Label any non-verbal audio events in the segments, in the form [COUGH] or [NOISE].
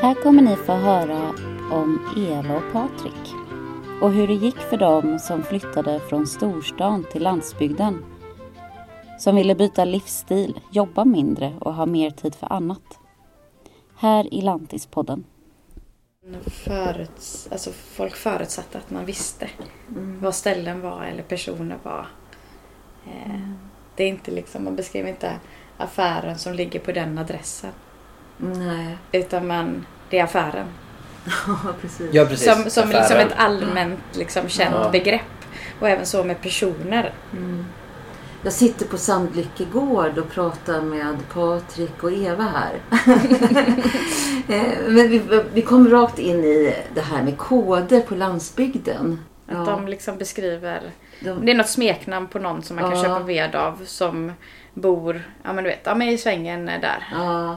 Här kommer ni få höra om Eva och Patrik och hur det gick för dem som flyttade från storstan till landsbygden. Som ville byta livsstil, jobba mindre och ha mer tid för annat. Här i Lantispodden. Föruts, alltså folk förutsatte att man visste vad ställen var eller personer var. Eh, Det är inte liksom, man beskriver inte affären som ligger på den adressen. Nej, Utan man, det är affären. [LAUGHS] ja precis. Ja, precis. Som, som liksom ett allmänt liksom, känt Ja. begrepp. Och även så med personer. Jag sitter på Sandlycke gård och pratar med Patrik och Eva här. [LAUGHS] Eh, Men vi, vi kom rakt in i det här med koder på landsbygden. Att Ja, de liksom beskriver, de, det är något smeknamn på någon som man kan Ja. köpa ved av som bor, ja men du vet, ja men i svängen där. ja.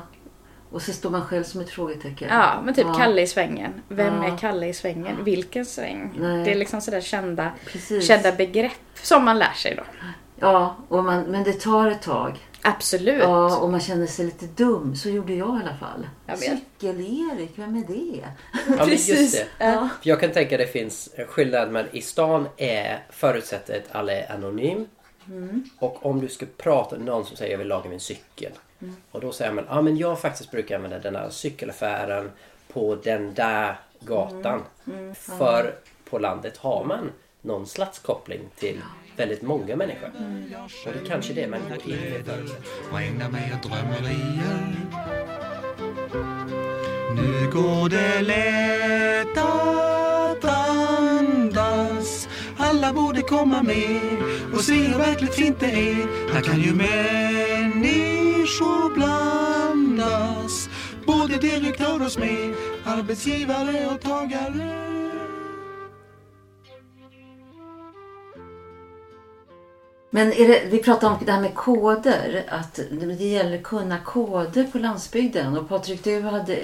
Och så står man själv som ett frågetecken. Ja, men typ Ja. Kalle i svängen. Vem är Kalle i svängen? Vilken sväng? Nej. Det är liksom sådär kända, Precis. kända begrepp som man lär sig då. Ja, och man, men det tar ett tag. Absolut. Ja, och man känner sig lite dum. Så gjorde jag i alla fall. Cykel-Erik, vem är det? Ja, men just det. Ja. För jag kan tänka att det finns skillnad men i stan är förutsättet att alla är anonym. Och om du ska prata med någon som säger jag vill laga min cykel. Och då säger man ja men jag faktiskt brukar använda den här cykelaffären på den där gatan. För på landet har man någon slags koppling till väldigt många människor. Och det är kanske det man går in med drömmerier. Nu går det lätt att andas. Alla borde komma med och se hur verkligt fint det är. Här kan ju människor blandas. Både direktör och smed, arbetsgivare och tagare. Men det, vi pratar om det här med koder. Att det gäller att kunna koder på landsbygden. Och Patrik, du hade,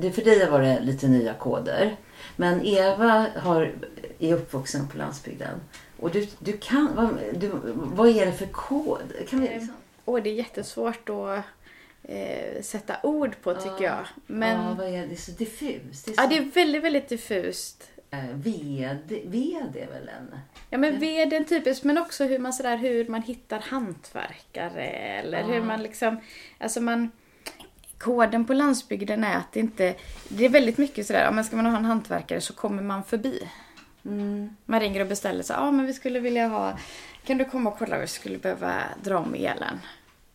det för dig var det lite nya koder. Men Eva har, är uppvuxen på landsbygden. Och du, du kan, vad, du, vad är det för kod? Kan vi liksom, Och det är jättesvårt att eh, sätta ord på tycker jag. Men ja, vad är det? det är så diffust. Det är, ja, så, det är väldigt, väldigt diffust. Eh, ved, ved är väl en... Ja men veden typiskt men också hur man sådär hur man hittar hantverkare eller hur man liksom, alltså man Koden på landsbygden är att det inte, det är väldigt mycket sådär, ja men ska man ha en hantverkare så kommer man förbi. Man ringer och beställer så ja ah, men vi skulle vilja ha, kan du komma och kolla, vi skulle behöva dra om elen.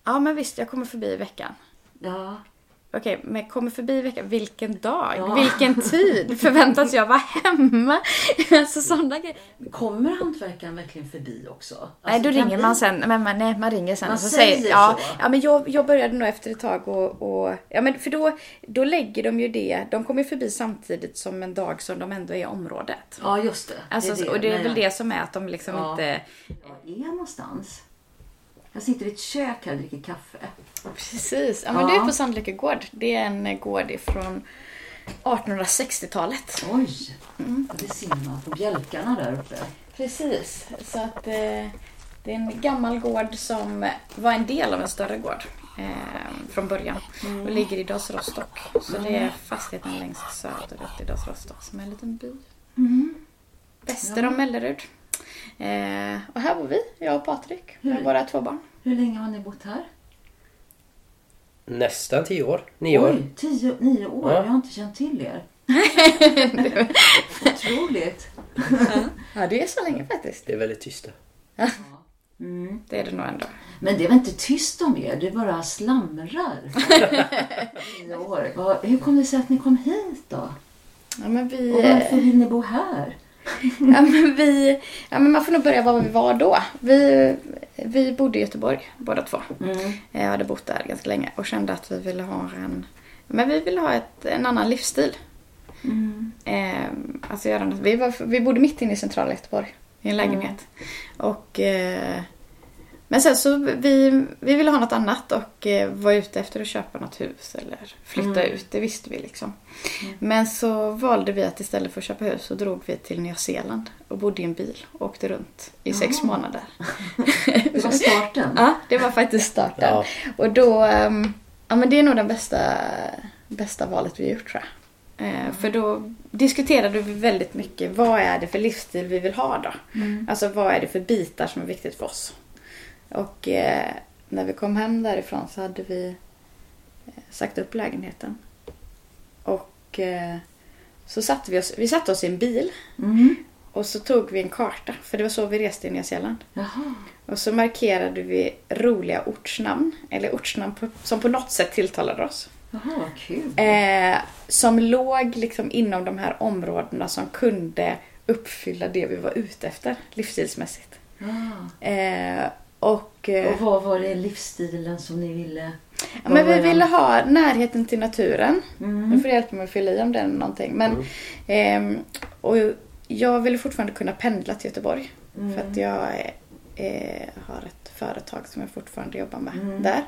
Ja men visst, jag kommer förbi i veckan. Ja, Okej, men kommer förbi i veckan. Vilken dag? Ja. Vilken tid? Förväntas jag vara hemma? [LAUGHS] Alltså sådana grejer. kommer hantverkaren verkligen förbi också? Nej, Alltså, då kan ringer vi- man sen. Men man, nej, man ringer sen Man och så säger säger, ja, så. ja, men jag, jag började nog efter ett tag och, och ja, men för då, då lägger de ju det. De kommer förbi samtidigt som en dag som de ändå är i området. Ja, just det. Alltså, och det är väl det som är att de liksom Ja. inte... Var är jag någonstans? Jag sitter i ett kök här och dricker kaffe. Precis. Ja, men Ja. du är på Sandlycke gård. Det är en gård ifrån 1860-talet. Oj! Mm. Det ser man på bjälkarna där uppe. Precis. Så att eh, det är en gammal gård som var en del av en större gård eh, från början. Och ligger i Das Rostock. Så det är fastigheten längst söderut i Das Rostock som är en liten by. Väster om Mellerud. Eh, och här bor vi, jag och Patrik, med våra två barn. Hur länge har ni bott här? Nästan tio år. Nio år. Oj, tio, nio år. Ja. Jag har inte känt till er. [LAUGHS] Otroligt. Ja, det är så länge faktiskt. Det är väldigt tysta. Det är det nog ändå. Men det var inte tyst om er, du bara slamrar. [LAUGHS] Nio år. Vad- Hur kom det sig att ni kom hit då? Ja, men vi... Och varför vill ni bo här? [LAUGHS] Ja, men vi, ja, men man får nog börja var vi var då. Vi, vi bodde i Göteborg båda två. Jag hade bott där ganska länge och kände att vi ville ha en, men vi ville ha ett, en annan livsstil. Eh, alltså göra något. Vi, var, vi bodde mitt inne i centrala Göteborg i en lägenhet. Och, eh, men sen så vi, vi ville ha något annat och eh, var ute efter att köpa något hus eller flytta ut. Det visste vi liksom. Men så valde vi att istället för att köpa hus så drog vi till Nya Zeeland och bodde i en bil och åkte runt i sex Jaha. månader. [LAUGHS] Det var starten. Ja, det var faktiskt starten. Ja. Och då, ehm, ja men det är nog det bästa, bästa valet vi gjort tror jag. Eh, För då diskuterade vi väldigt mycket, vad är det för livsstil vi vill ha då? Alltså vad är det för bitar som är viktigt för oss? Och eh, när vi kom hem därifrån så hade vi eh, sagt upp lägenheten. Och eh, så satte vi oss, vi satte oss i en bil Mm. och så tog vi en karta, för det var så vi reste i Nya Zeeland. Jaha. Och så markerade vi roliga ortsnamn, eller ortsnamn på, som på något sätt tilltalade oss. Jaha, kul. Eh, som låg liksom inom de här områdena som kunde uppfylla det vi var ute efter livsstilsmässigt. Ja. Eh, och, eh, Och vad var det livsstilen som ni ville? ja, men vi ville ha närheten till naturen. Mm. Nu får du hjälpa mig att fylla i om det är någonting. Men, ehm, och jag ville fortfarande kunna pendla till Göteborg. För att jag eh, har ett företag som jag fortfarande jobbar med där.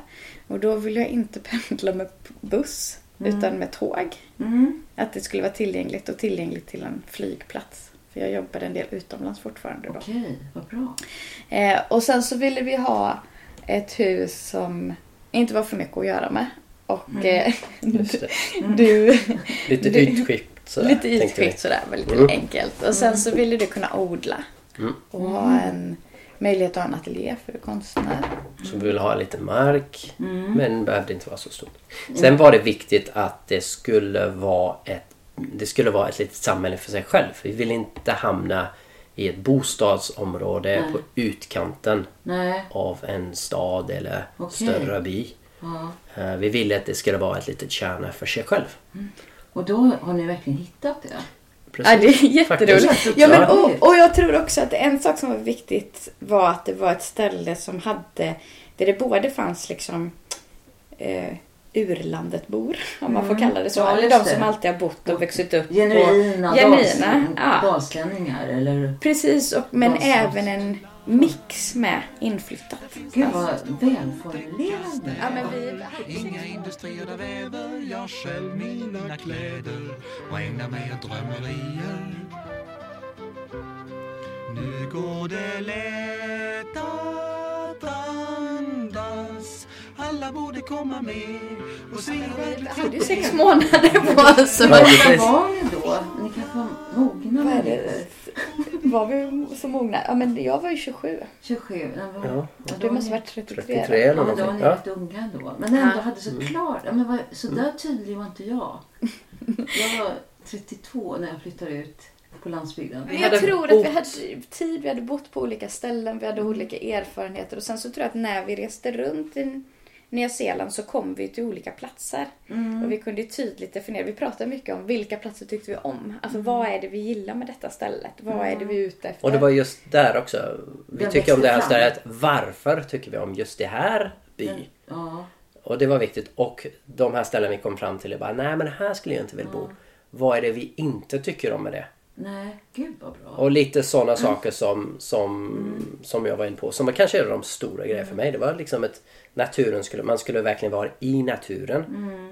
Och då vill jag inte [LAUGHS] pendla med buss utan med tåg. Mm. Att det skulle vara tillgängligt och tillgängligt till en flygplats. För jag jobbar en del utomlands fortfarande då. Okej, vad bra. Eh, och sen så ville vi ha ett hus som inte var för mycket att göra med. Och eh, [LAUGHS] Just det. du... Lite Du- ytskikt sådär. Lite ytskikt sådär, var lite Mm. enkelt. Och sen så ville du kunna odla. Mm. Och ha en möjlighet att ha en ateljé för konstnär. Så vi ville ha lite mark. Mm. Men behövde inte vara så stort. Sen var det viktigt att det skulle vara ett det skulle vara ett litet samhälle för sig själv. Vi ville inte hamna i ett bostadsområde Nej. på utkanten Nej. av en stad eller Okej. större by. Ja. Eh, Vi ville att det skulle vara ett litet kärna för sig själv. Och då har ni verkligen hittat det? Precis. Ja, det är jätteroligt. Ja, men, och, och jag tror också att en sak som var viktigt var att det var ett ställe som hade, där det både fanns liksom eh, urlandet bor, om man får kalla det så. Ja, eller de som alltid har bott och vuxit upp. Genuina, på, genuina ja. dalslänningar eller? Precis, och, men Dalsland. även en mix med inflyttat. Gud vad välformulerande. Ja, men vi... Inga industrier där väver jag själv mina kläder och ägnar mig åt drömmerier. Nu går det lätt att andas Alla borde komma med och se hur verkligt hade sex månader på oss. Ja, Vad precis. var ni då? Ni kanske var mogna Vad är det? [LAUGHS] Var vi så mogna? Ja, men jag var ju 27. 27? Nej, vad- Ja. ja, Du måste var varit 33. 33 Ja, eller men då var ni Ja. rätt unga då. Men ändå Ja. hade så klart. Ja, men vad, så där tydlig var inte jag. [LAUGHS] Jag var 32 när jag flyttade ut på landsbygden. Hade jag tror att vi hade tid, vi hade bott på olika ställen, vi hade olika erfarenheter och sen så tror jag att när vi reste runt i Nya Zeeland så kom vi till olika platser. Och vi kunde tydligt definiera, vi pratade mycket om vilka platser tyckte vi om. Alltså vad är det vi gillar med detta stället? Vad är det vi är ute efter? Och det var just där också. Vi Den tycker om det här fram. stället. Varför tycker vi om just det här by? Ja. Och det var viktigt. Och de här ställen vi kom fram till är bara, nej men här skulle jag inte vilja bo. Vad är det vi inte tycker om med det? Nej, gud vad bra. Och lite sådana saker som, som, som jag var inne på. Som kanske är de stora grejerna för mig. Det var liksom att naturen skulle, man skulle verkligen vara i naturen.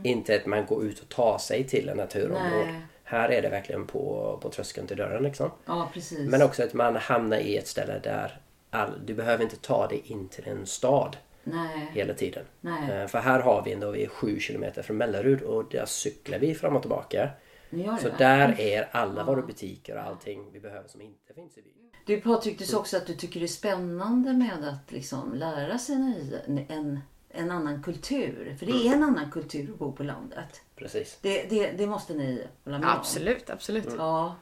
Inte att man går ut och tar sig till en naturområde. Nej. Här är det verkligen på, på tröskeln till dörren liksom. Ja. Men också att man hamnar i ett ställe där all, du behöver inte ta dig in till en stad Nej. hela tiden. Nej. Eh, För här har vi ändå, vi är sju kilometer från Mellerud och där cyklar vi fram och tillbaka. Så det? där är alla våra butiker och allting vi behöver som inte finns i byn. Du Patrik, du sa också att du tycker det är spännande med att liksom lära sig en, en, en annan kultur. För det är en annan kultur att bo på landet. Precis. Det, det, det måste ni hålla med om. Absolut, absolut. Ja.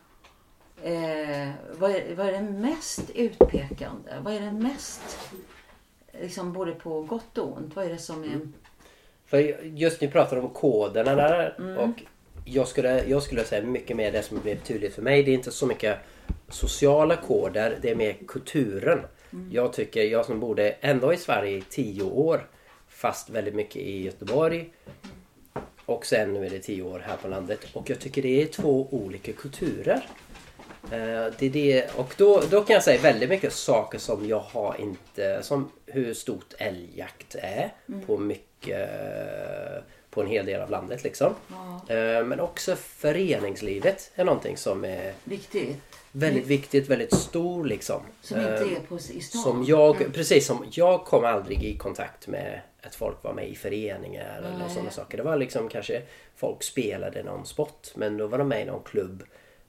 Eh, vad, är, vad är det mest utpekande? Vad är det mest, liksom både på gott och ont? Vad är det som är... För just ni pratar om koderna där Mm. och jag skulle, jag skulle säga mycket mer det som blev tydligt för mig. Det är inte så mycket sociala koder, det är mer kulturen. Mm. Jag tycker, jag som bodde ändå i Sverige i tio år fast väldigt mycket i Göteborg och sen nu är det tio år här på landet och jag tycker det är två olika kulturer. Eh, det är det, och då, då kan jag säga väldigt mycket saker som jag har inte... Som hur stort älgjakt är på mycket... På en hel del av landet liksom. Eh, Men också föreningslivet är någonting som är Viktigt. väldigt viktigt, väldigt stor liksom. Som inte Eh, är på, i stan. som jag, precis som jag kom aldrig i kontakt med att folk var med i föreningar eller Nej. sådana saker. Det var liksom kanske folk spelade någon sport men då var de med i någon klubb.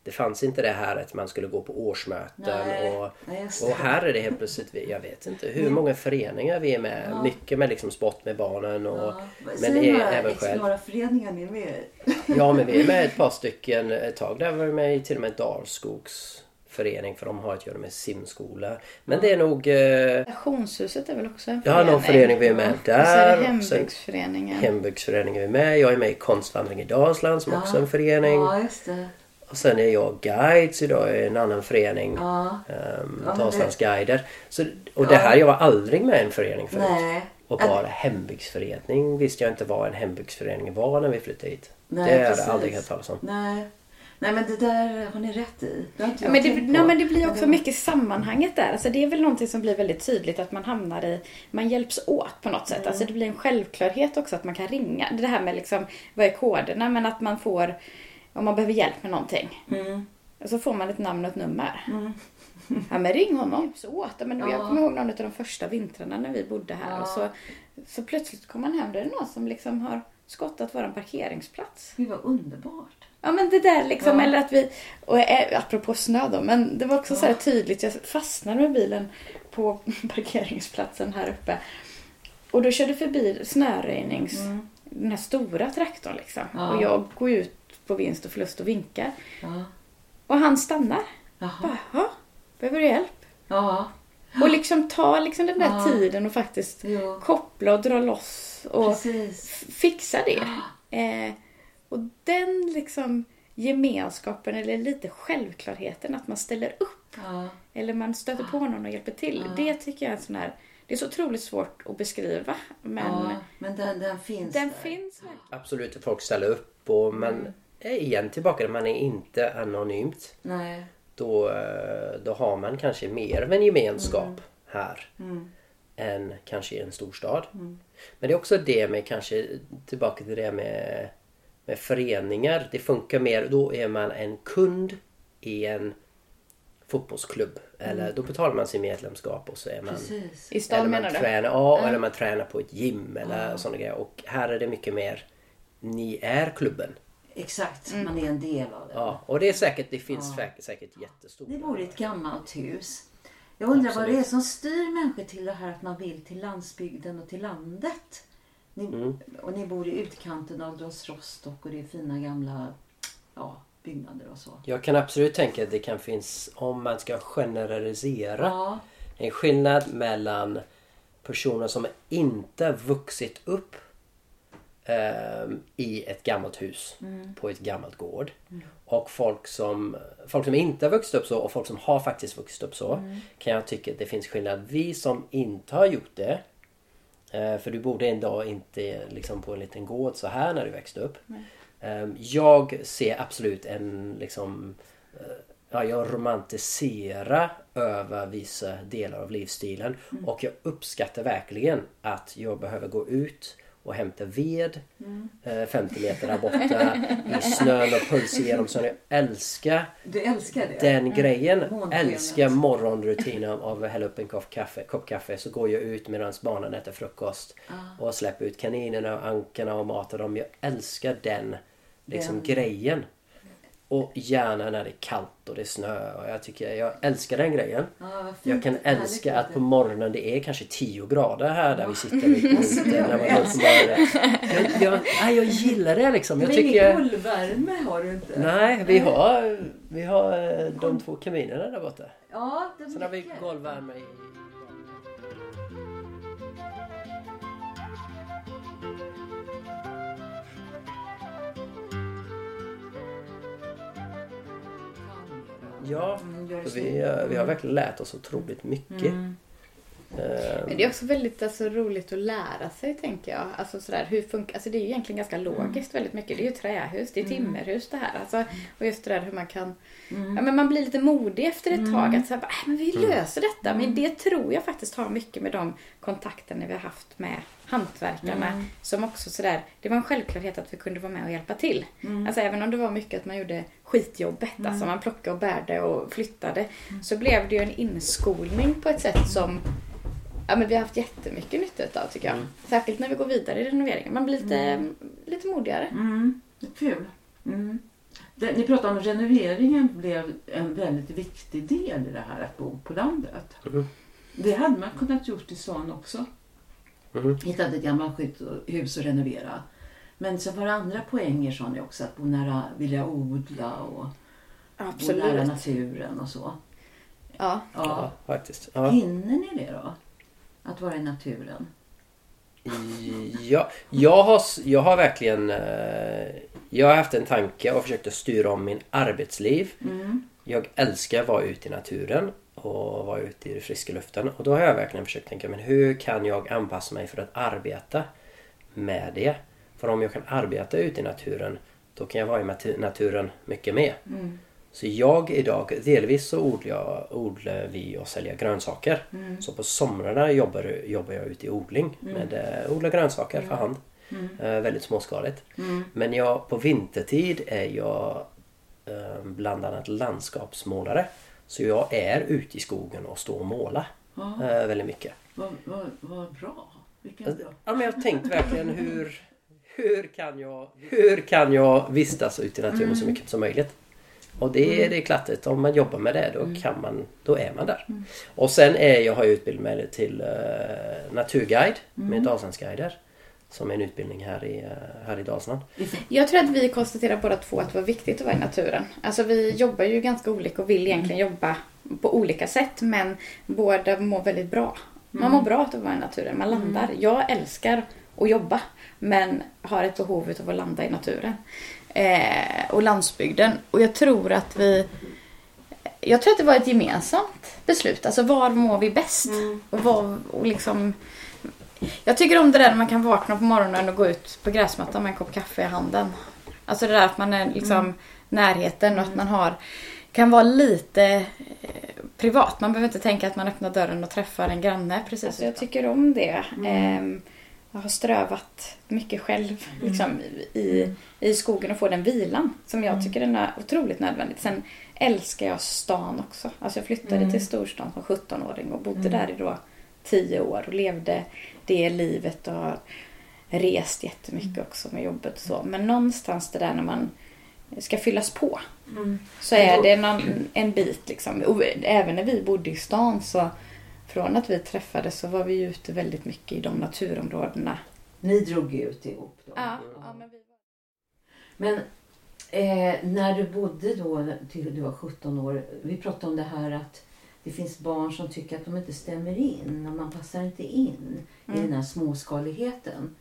Det fanns inte det här att man skulle gå på årsmöten Nej. och, Nej, och här är det helt plötsligt, vi- jag vet inte hur många föreningar vi är med. Mycket med liksom sport med barnen och Ja. men det är några, även själv. några föreningar ni är med. [LAUGHS] Ja men vi är med ett par [LAUGHS] stycken ett tag. Där var vi med i till och med Dalskogs förening för de har att göra med simskola. Men det är nog eh, Stationshuset är väl också en Ja, någon förening vi är med Och så är där. det hembygdsföreningen. hembygdsföreningen vi är med. Jag är med i Konstvandring i Dalsland som också är en förening. Ja, just det. Och sen är jag guide så idag är en annan förening. Ja. Um, Ja, guider. Så, och det här, jag var aldrig med i en förening förut. Nej. Och bara hembygdsförening visste jag inte vad en hembygdsförening var när vi flyttade hit. Nej, det precis. jag aldrig hört talas om. Nej. Nej, men det där har ni rätt i. Det har inte jag men, det, nej, men det blir också det- mycket sammanhanget där. Alltså, det är väl någonting som blir väldigt tydligt att man hamnar i, man hjälps åt på något sätt. Alltså, det blir en självklarhet också att man kan ringa. Det här med liksom, vad är koderna? Men att man får, om man behöver hjälp med någonting. Mm. Och så får man ett namn och ett nummer. [LAUGHS] Ja men ring honom. Hjälps åt. Ja, Men Jag Ja. kommer ihåg någon av de första vintrarna när vi bodde här. Ja. Och så, så plötsligt kom man hem det är någon som liksom har skottat våran parkeringsplats. Gud vad underbart. Ja men det där liksom, Ja. eller att vi, och apropå snö då, men det var också så här tydligt, jag fastnade med bilen på [LAUGHS] parkeringsplatsen här uppe. Och då körde förbi snöröjnings, den här stora traktorn liksom. Ja. Och jag går ut på vinst och förlust och vinkar. Ja. Och han stannar. Jaha. Bara, behöver du hjälp? Ja. Och liksom ta liksom den där Ja. tiden och faktiskt Jo. koppla och dra loss och Precis. fixa det. Eh, och den liksom gemenskapen eller lite självklarheten att man ställer upp Ja. eller man stöter på någon och hjälper till. Det tycker jag är en sån här, det är så otroligt svårt att beskriva men ja. Men den, den finns den där. finns. Absolut att folk ställer upp och man Mm. Är igen tillbaka man är inte anonymt. Nej. Då, eh, då har man kanske mer av en gemenskap Mm. här än kanske i en storstad. Men det är också det med kanske tillbaka till det med, med föreningar. Det funkar mer, då är man en kund i en fotbollsklubb. Eller då betalar man sin medlemskap och så är man Precis. I stan eller man menar du? tränar, ja, eller man tränar på ett gym eller sådana grejer. Och här är det mycket mer Ni är klubben. Exakt. Man är en del av det. Ja, och det är säkert, det finns säkert, säkert jättestort. Ni bor i ett gammalt hus. Jag undrar vad Absolut. det är som styr människor till det här att man vill till landsbygden och till landet. Ni, Mm. Och ni bor i utkanten av Dals Rostock och det är fina gamla ja, byggnader och så. Jag kan absolut tänka att det kan finnas, om man ska generalisera, Ja, en skillnad mellan personer som inte vuxit upp i ett gammalt hus på ett gammalt gård. Och folk som, folk som inte har vuxit upp så och folk som har faktiskt vuxit upp så. Kan jag tycka att det finns skillnad. Vi som inte har gjort det. eh, För du bodde en dag inte liksom på en liten gård så här när du växte upp. Ehm, Jag ser absolut en liksom eh, Ja, jag romantiserar över vissa delar av livsstilen och jag uppskattar verkligen att jag behöver gå ut och hämta ved eh, 50 meter där borta i snön och pulsa igenom snön. Jag älskar du älskar det? den grejen. Månskenet. Älskar morgonrutinen av att hälla upp en kopp kaffe, kopp kaffe så går jag ut medan barnen äter frukost och släpper ut kaninerna och ankarna och matar dem. Jag älskar den liksom Den- grejen. Och gärna när det är kallt och det är snö. Och jag, tycker, jag älskar den grejen. Fint. Jag kan älska att på morgonen det är kanske 10 grader här där vi sitter ute [LAUGHS] när man går på morgonen. Jag, jag, nej, jag gillar det liksom. Jag Men ingen tycker... golvvärme har du inte? Nej, vi har, vi har eh, de två kaminerna där borta. Ja, det Sen har vi golvvärme i... Ja, Mm, så. vi, eh, vi har verkligen lärt oss otroligt mycket. Mm. Eh, Men det är också väldigt alltså, roligt att lära sig tänker jag. Alltså, sådär, hur funkar, alltså, det är ju egentligen ganska logiskt väldigt mycket. Det är ju trähus, det är timmerhus det här. Alltså, och just det där hur man kan... Ja, men man blir lite modig efter ett tag. Att säga, äh, men vi löser detta. Men det tror jag faktiskt har mycket med de kontakterna vi har haft med hantverkarna. Som också sådär, det var en självklarhet att vi kunde vara med och hjälpa till. Alltså även om det var mycket att man gjorde skitjobbet, alltså man plockade och bärde och flyttade. Så blev det ju en inskolning på ett sätt som Ja men vi har haft jättemycket nytta av tycker jag. Särskilt när vi går vidare i renoveringen. Man blir lite, lite modigare. Mm, kul. Mm. Det, ni pratade om renoveringen blev en väldigt viktig del i det här att bo på landet. Det hade man kunnat gjort i stan också. Hittat ett gammalt hus och renovera. Men så var det andra poänger sa ni också. Att bo nära, vilja odla och bo nära naturen och så. Ja. Ja. Ja, faktiskt. Ja. Hinner ni det då? Att vara i naturen? Ja, jag, har, jag har verkligen eh, Jag har haft en tanke och försökt att styra om min arbetsliv. Mm. Jag älskar att vara ute i naturen och vara ute i friska luften. Och då har jag verkligen försökt tänka, men hur kan jag anpassa mig för att arbeta med det? För om jag kan arbeta ute i naturen, då kan jag vara i naturen mycket mer. Mm. Så jag idag, delvis så odlar, jag, odlar vi och säljer grönsaker. Så på somrarna jobbar, jobbar jag ute i odling med eh, odla grönsaker för hand. Eh, väldigt småskaligt. Men jag, på vintertid är jag eh, bland annat landskapsmålare. Så jag är ute i skogen och står och målar Ja, eh, väldigt mycket. vad, vad, vad bra. Vilken bra. Ja, men jag har tänkt verkligen hur, hur, kan jag, hur kan jag vistas ute i naturen så mycket som möjligt? Och det är det är om man jobbar med det då, kan man, då är man där. Och sen är jag, har jag utbildat mig till uh, naturguide med Dalslandsguider. Som är en utbildning här i, eh, här i Dalsland. Jag tror att vi konstaterar båda två att det var viktigt att vara i naturen. Alltså vi jobbar ju ganska olika och vill egentligen jobba på olika sätt men båda mår väldigt bra. Man mår bra av att vara i naturen, man landar. Jag älskar att jobba men har ett behov av att landa i naturen. Eh, och landsbygden. Och jag tror att vi jag tror att det var ett gemensamt beslut. Alltså var mår vi bäst? Och var, och liksom, jag tycker om det där när man kan vakna på morgonen och gå ut på gräsmattan med en kopp kaffe i handen. Alltså det där att man är liksom närheten och att man har kan vara lite eh, privat. Man behöver inte tänka att man öppnar dörren och träffar en granne. Precis. Alltså jag tycker om det. Ehm, jag har strövat mycket själv liksom, i, i skogen och få den vilan som jag tycker är otroligt nödvändigt. Sen älskar jag stan också. Alltså jag flyttade till storstan som 17-åring och bodde där i då 10 år och levde det livet och har rest jättemycket också med jobbet och så. Men någonstans det där när man ska fyllas på så är det någon, en bit liksom. Och även när vi bodde i stan så från att vi träffades så var vi ute väldigt mycket i de naturområdena. Ni drog ut ihop då? Ja, ja men vi. Men eh, när du bodde då till du var 17 år. Vi pratade om det här att det finns barn som tycker att de inte stämmer in och man passar inte in i den här småskaligheten.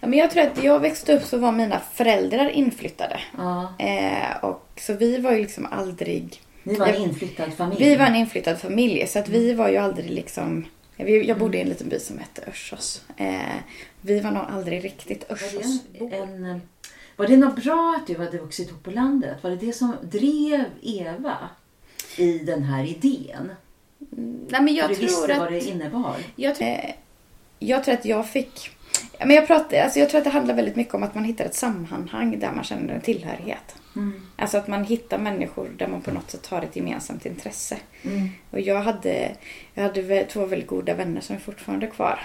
Ja, men jag tror att när jag växte upp så var mina föräldrar inflyttade. Ja, Eh, och så vi var ju liksom aldrig... ni var en inflyttad familj. Vi var en inflyttad familj så att vi var ju aldrig liksom... Jag bodde i en liten by som hette Örsås. Eh, vi var nog aldrig riktigt Var det, en, en, var det något bra att du hade vuxit upp på landet? Var det det som drev Eva i den här idén? Nej men jag För du tror visste att... vad det innebar? Jag, tror- eh, jag tror att jag fick... Men jag, pratar, alltså jag tror att det handlar väldigt mycket om att man hittar ett sammanhang där man känner en tillhörighet. Alltså att man hittar människor där man på något sätt har ett gemensamt intresse. Mm. Och jag hade, jag hade två väldigt goda vänner som är fortfarande kvar.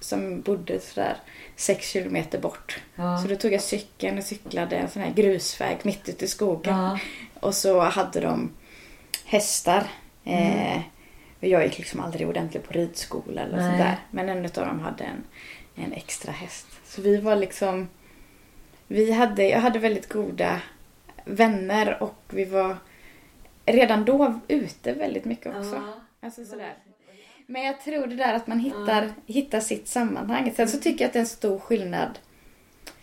Som bodde sådär sex kilometer bort. Ja. Så då tog jag cykeln och cyklade en sån här grusväg mitt ute i skogen. Ja. Och så hade de hästar. Eh, och jag gick liksom aldrig ordentligt på ridskola eller Nej. sådär. Men en av dem hade en, en extra häst. Så vi var liksom... Vi hade, jag hade väldigt goda vänner och vi var redan då ute väldigt mycket också. Alltså sådär. Men jag tror det där att man hittar, hittar sitt sammanhang. Sen så tycker jag att det är en stor skillnad.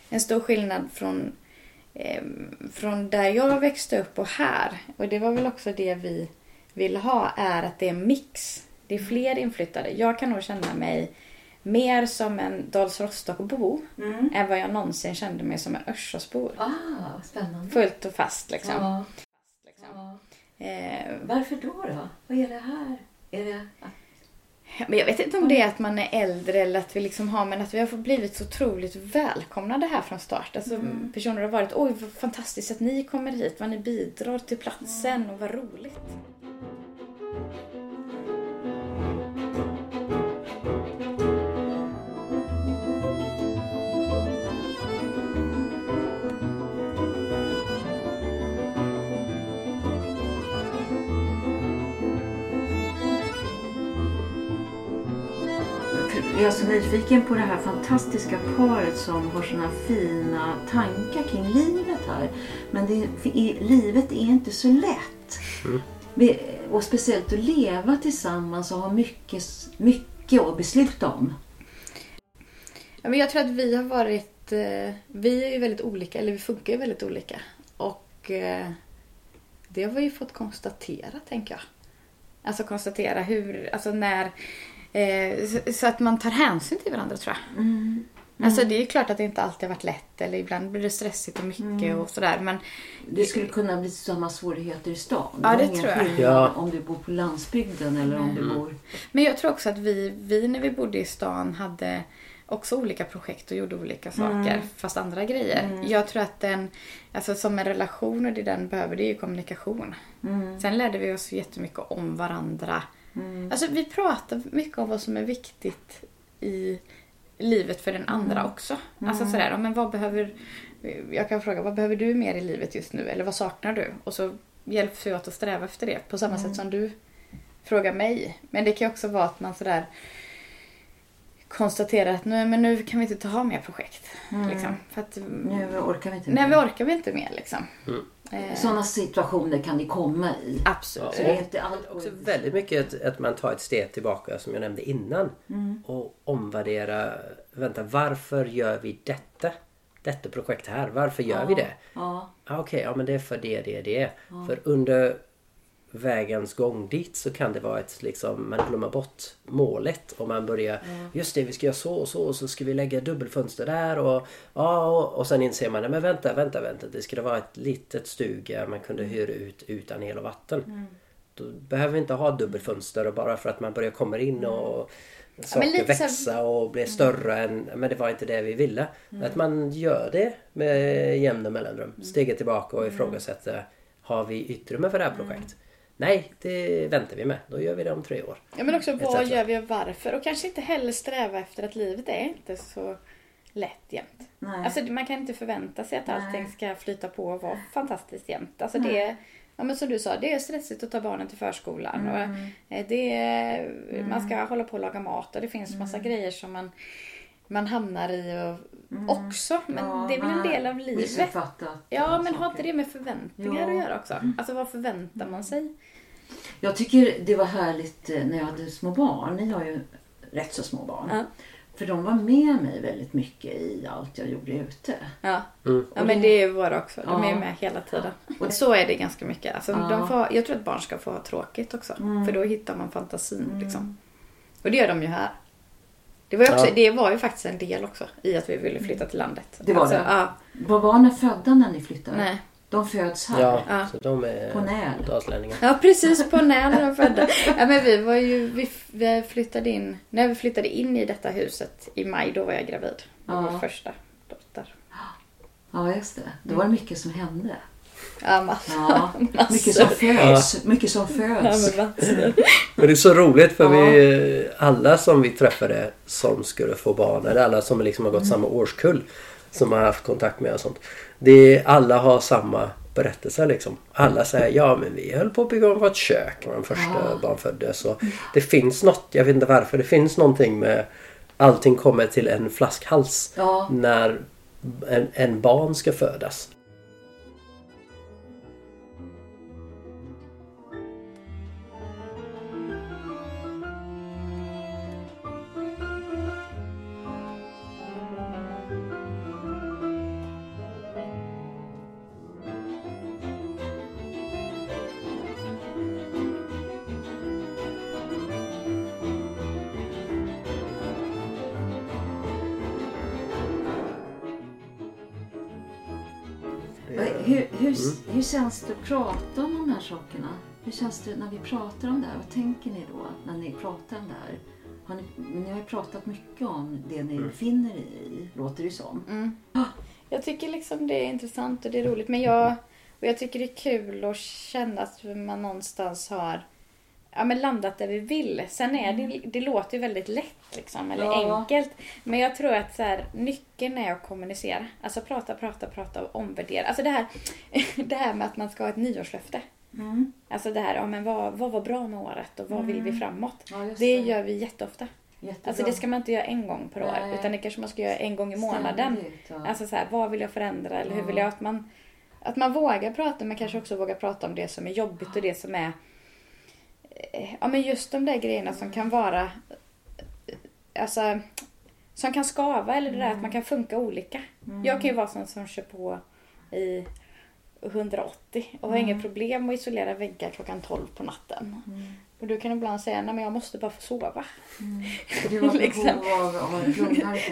En stor skillnad från, eh, från där jag växte upp och här. Och det var väl också det vi vill ha. Är att det är mix. Det är fler inflyttade. Jag kan nog känna mig mer som en Dals Rostock-bo än vad jag någonsin kände mig som en Örsåsbo. Ah, spännande. Fullt och fast liksom. Ja. liksom. Ja. Eh, Varför då, då? Vad är det här? Är det att... men jag vet inte om det är att man är äldre eller att vi liksom har, men att vi har blivit så otroligt välkomnade här från start. Alltså personer har varit, oj vad fantastiskt att ni kommer hit, vad ni bidrar till platsen och vad roligt. Jag är så nyfiken på det här fantastiska paret som har såna fina tankar kring livet här. Men det, i, livet är inte så lätt. Vi, och speciellt att leva tillsammans och ha mycket, mycket att besluta om. Ja, men jag tror att vi har varit, eh, vi är ju väldigt olika, eller vi funkar ju väldigt olika. Och eh, det har vi ju fått konstatera, tänker jag. Alltså konstatera hur, alltså när, eh, så, så att man tar hänsyn till varandra tror jag. Alltså det är ju klart att det inte alltid har varit lätt eller ibland blir det stressigt och mycket och sådär. Men Det skulle kunna bli samma svårigheter i stan. Ja, det tror jag. Ja. Om du bor på landsbygden eller om du bor... Men jag tror också att vi, vi när vi bodde i stan hade också olika projekt och gjorde olika saker, fast andra grejer. Jag tror att den, alltså som en relation och det den behöver, det är ju kommunikation. Sen lärde vi oss jättemycket om varandra. Alltså vi pratar mycket om vad som är viktigt i livet för den andra också. Alltså sådär, men vad behöver, jag kan fråga, vad behöver du mer i livet just nu? Eller vad saknar du? Och så hjälps vi åt att sträva efter det på samma sätt som du frågar mig. Men det kan också vara att man sådär konstaterar att nu, men nu kan vi inte ta mer projekt. Liksom, för att, Nu orkar vi inte nej, vi mer. orkar vi inte mer liksom. Eh, Sådana situationer kan det komma i. absolut. Så det är inte allt Också väldigt mycket att, att man tar ett steg tillbaka som jag nämnde innan. Mm. Och omvärdera. Vänta, varför gör vi detta? Detta projekt här, varför gör vi det? Ja. Ah, Okej, ja men det är för det, det, det. För under vägens gång dit så kan det vara ett liksom, man glömmer bort målet och man börjar Just det, vi ska göra så och så och så ska vi lägga dubbelfönster där och ja och, och sen inser man, nej men vänta, vänta, vänta. Det skulle vara ett litet stuga man kunde hyra ut utan el och vatten. Då behöver vi inte ha dubbelfönster och bara för att man börjar komma in och saker så här- växa och bli större än, men det var inte det vi ville. Att man gör det med jämna mellanrum. Steget tillbaka och ifrågasätter, har vi utrymme för det här projektet? Nej, det väntar vi med. Då gör vi det om tre år. Ja men också vad Etc. gör vi och varför? Och kanske inte heller sträva efter att livet är inte så lätt jämt. Nej. Alltså man kan inte förvänta sig att allting ska flyta på och vara fantastiskt jämt. Alltså det är, ja men som du sa, det är stressigt att ta barnen till förskolan. Och eh, det är, Man ska hålla på och laga mat och det finns massa grejer som man, man hamnar i och, också. Men Ja, det är väl en del av livet. Ja men har inte det med förväntningar Ja. att göra också? Alltså vad förväntar man sig? Jag tycker det var härligt eh, när jag hade små barn. Ni har ju rätt så små barn. Ja. För de var med mig väldigt mycket i allt jag gjorde ute. Ja. Mm. Ja men det är ju våra också. De är med hela tiden. Och- så är det ganska mycket. Alltså, Ja. de får, jag tror att barn ska få ha tråkigt också. För då hittar man fantasin. Liksom. Och det gör de ju här. Det var, ju också, Ja. det var ju faktiskt en del också i att vi ville flytta till landet. Det var alltså, det? Ja, Var barnen födda när ni flyttade? nej. De föds här? Ja, Ja. så de är På Näl. dalslänningar. Ja precis på när de var födda. [LAUGHS] Ja men vi var ju, vi, vi flyttade in, när vi flyttade in i detta huset i maj då var jag gravid. Ja. vår första dotter. Ja, just det. Då var det mycket som hände. Ja massor. Ja, mycket som föds. Mycket som Ja, föds. men massor. Men det är så roligt för Ja. vi alla som vi träffade som skulle få barn eller alla som liksom har gått samma årskull som har haft kontakt med och sånt. Det är, alla har samma berättelse liksom. Alla säger ja men vi höll på att bygga om vårt kök när de första Ja. barn föddes. Och det finns något, jag vet inte varför, det finns någonting med allting kommer till en flaskhals Ja. när en, en barn ska födas. Känns det att prata om de här sakerna? Hur känns det när vi pratar om det här? Vad tänker ni då när ni pratar om det här? Har ni, ni har ju pratat mycket om det ni befinner er i, låter det som. Mm. Jag tycker liksom det är intressant och det är roligt. Men jag, och jag tycker det är kul att känna att man någonstans har ja, men landat där vi vill. Sen är det, det låter ju väldigt lätt liksom, eller Ja. enkelt. Men jag tror att så här, nyckeln är att kommunicera. Alltså prata, prata, prata och omvärdera. Alltså det här, [LAUGHS] det här med att man ska ha ett nyårslöfte. Mm. Alltså det här, ja, men vad, vad var bra med året och vad vill vi framåt? Ja, just Det gör vi jätteofta. Jättebra. Alltså det ska man inte göra en gång per år. Nej. Utan det kanske man ska göra en gång i månaden. Ständigt, ja. Alltså så här, vad vill jag förändra? Eller hur vill jag att man... Att man vågar prata men kanske också vågar prata om det som är jobbigt och det som är... eh, Ja men just de där grejerna som kan vara... eh, Alltså... Som kan skava eller det där att man kan funka olika. Jag kan ju vara sån som kör på i 180 och har inget problem att isolera väggar klockan 12 på natten. Och du kan ibland säga, nej men jag måste bara få sova. Och du [LAUGHS] har liksom. av, av.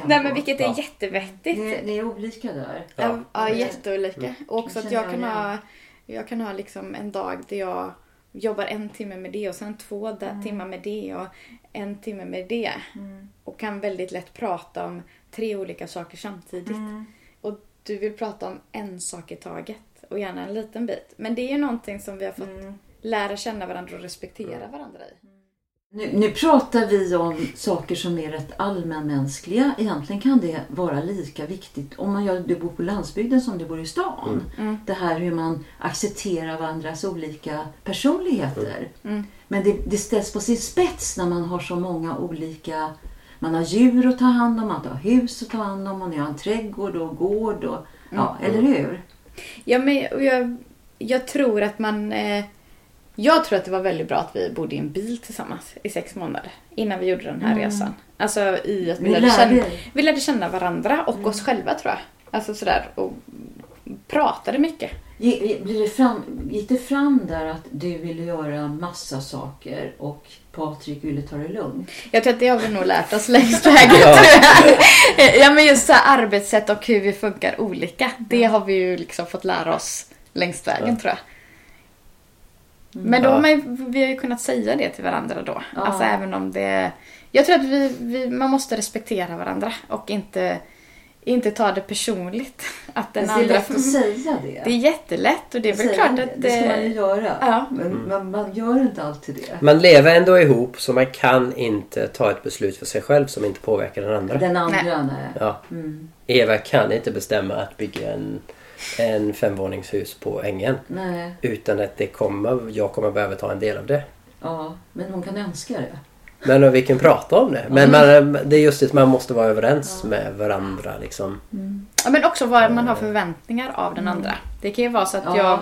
Nej men vilket är Ja. jättevettigt. Ni, ni är olika där. Ja, Ja. ja jätteolika. Och också att jag kan ha, jag kan ha liksom en dag där jag jobbar en timme med det och sen två da- timmar med det och en timme med det. Och kan väldigt lätt prata om tre olika saker samtidigt. Och du vill prata om en sak i taget och gärna en liten bit. Men det är ju någonting som vi har fått lära känna varandra och respektera varandra i. Nu, nu pratar vi om saker som är rätt allmänmänskliga. Egentligen kan det vara lika viktigt om man gör, du bor på landsbygden som du bor i stan. Det här hur man accepterar varandras olika personligheter. Men det, det ställs på sin spets när man har så många olika... Man har djur att ta hand om, man har hus att ta hand om, man har en trädgård och gård. Och, ja, eller hur? Ja, men jag, jag tror att man... Eh, jag tror att det var väldigt bra att vi bodde i en bil tillsammans i sex månader innan vi gjorde den här resan. Alltså i att vi, Ni lärde, känna, vi lärde känna varandra och oss själva tror jag. Alltså sådär och pratade mycket. Gick, fram, gick det fram där att du ville göra massa saker och Patrik ville ta det lugnt? Jag tror att det har vi nog lärt oss längs vägen [LAUGHS] Ja. men just så här arbetssätt och hur vi funkar olika. Det har vi ju liksom fått lära oss längs vägen Ja. tror jag. Men då Ja. har man ju, vi har ju kunnat säga det till varandra då. Ja. Alltså även om det... Jag tror att vi, vi, man måste respektera varandra och inte, inte ta det personligt. [LAUGHS] Att den Men det är andra... lätt att säga det. Det är jättelätt och det är väl Säga klart det. att... Det ska man ju göra. Ja. Men man, man gör inte alltid det. Man lever ändå ihop så man kan inte ta ett beslut för sig själv som inte påverkar den andra. Den andra, nej. Ja. Mm. Eva kan inte bestämma att bygga en, en femvåningshus på ängen. nej. Utan att det kommer, jag kommer behöva ta en del av det. Ja, men hon kan önska det. Men vi kan prata om det. Men man, det är just det att man måste vara överens med varandra. Liksom. Ja, men också vad man har förväntningar av den andra. Det kan ju vara så att Ja. jag,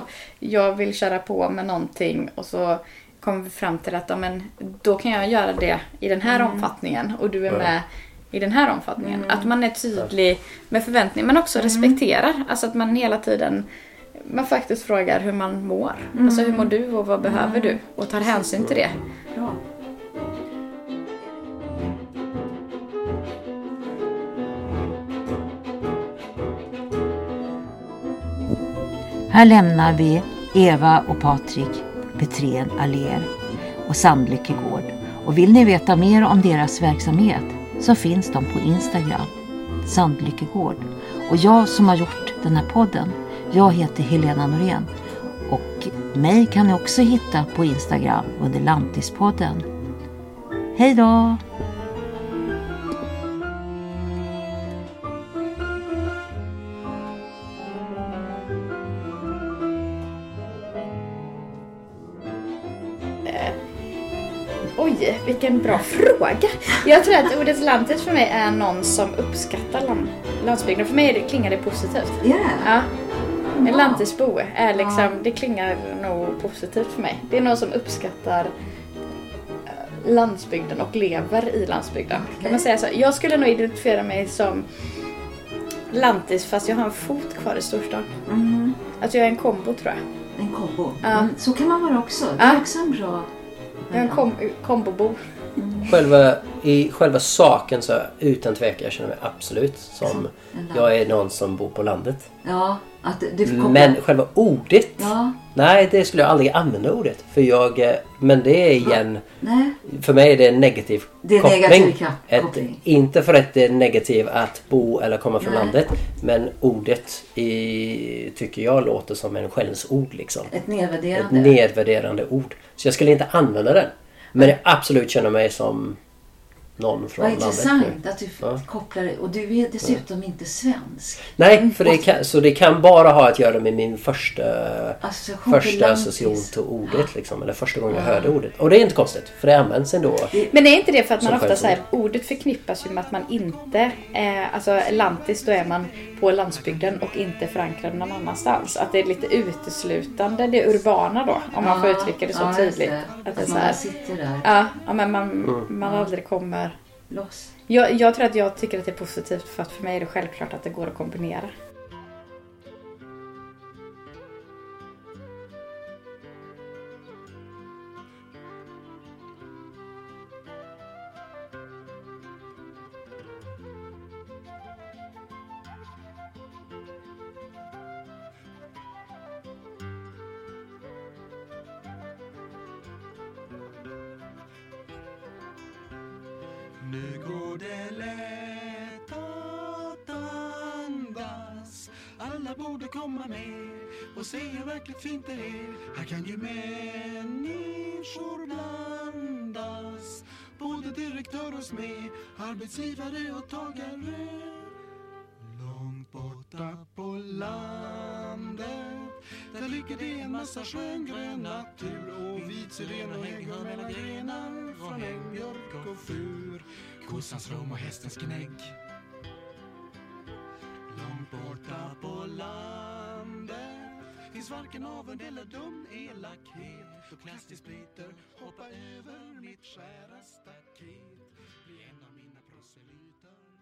jag vill köra på med någonting och så kommer vi fram till att ja, men, då kan jag göra det i den här omfattningen och du är Ja. med i den här omfattningen. Att man är tydlig med förväntningar men också respekterar. Alltså att man hela tiden man faktiskt frågar hur man mår. Alltså hur mår du och vad behöver du? Och tar hänsyn till det. Bra. Här lämnar vi Eva och Patrik Petrén Aller och Sandlycke Gård. Och vill ni veta mer om deras verksamhet så finns de på Instagram, Sandlyckegård. Och jag som har gjort den här podden, jag heter Helena Norén. Och mig kan ni också hitta på Instagram under Lantispodden. Hej då! Oj, vilken bra fråga. Jag tror att ordet lantis för mig är någon som uppskattar land, landsbygden. För mig klingar det positivt. Yeah. Ja. En lantisbo är liksom, det klingar nog positivt för mig. Det är någon som uppskattar eh, landsbygden och lever i landsbygden. Kan man säga så? Jag skulle nog identifiera mig som lantis fast jag har en fot kvar i storstan. Mm. Alltså jag är en kombo tror jag. En kombo. Mm, så kan man vara också. Det är också en bra... Jag är en kom kombobo. Själva i själva saken så utan tvekan jag känner mig absolut som jag är någon som bor på landet. Ja, att det- det kopplar... Men själva ordet. Ja, Nej, det skulle jag aldrig använda ordet. För jag, men det är igen, nej. för mig är det en negativ Det är koppling. negativ ka- Ett, koppling. inte för att det är negativt att bo eller komma från Nej. landet. Men ordet i, tycker jag låter som en skällsord liksom. Ett Ett nedvärderande. nedvärderande ord. Så jag skulle inte använda den. Men jag absolut känner mig som någon från Vad intressant att du Ja. kopplar det. Och du är dessutom inte svensk. Nej, för det kan, så det kan bara ha att göra med min första, Association första association till ordet. Liksom, eller första gången jag hörde ordet. Och det är inte konstigt, för det används ändå. Men är inte det för att man ofta säger ordet förknippas ju med att man inte, eh, alltså lantis då är man på landsbygden och inte förankrad någon annanstans. Att det är lite uteslutande det urbana då, om man får Ja, uttrycka det så ja, tydligt. det. Att Att så man här, sitter där ja, ja, men man, Mm. man aldrig kommer loss. Jag, jag tror att jag tycker att det är positivt för att för mig är det självklart att det går att kombinera. Nu går det lätt att andas Alla borde komma med och se hur verkligt fint det är. Här kan ju människor blandas. Både direktör och smed, arbetsgivare och tagare. Långt borta på landet Där ligger det en massa sköngrön natur. Och vit syren och hägghörn mellan grenar Från en björk och fur Kossans rom och hästens gnägg. Långt borta på landet Finns varken avund eller dum elakhet. Då klassdispiter hoppa över mitt skära staket. Bli en av mina proselyter.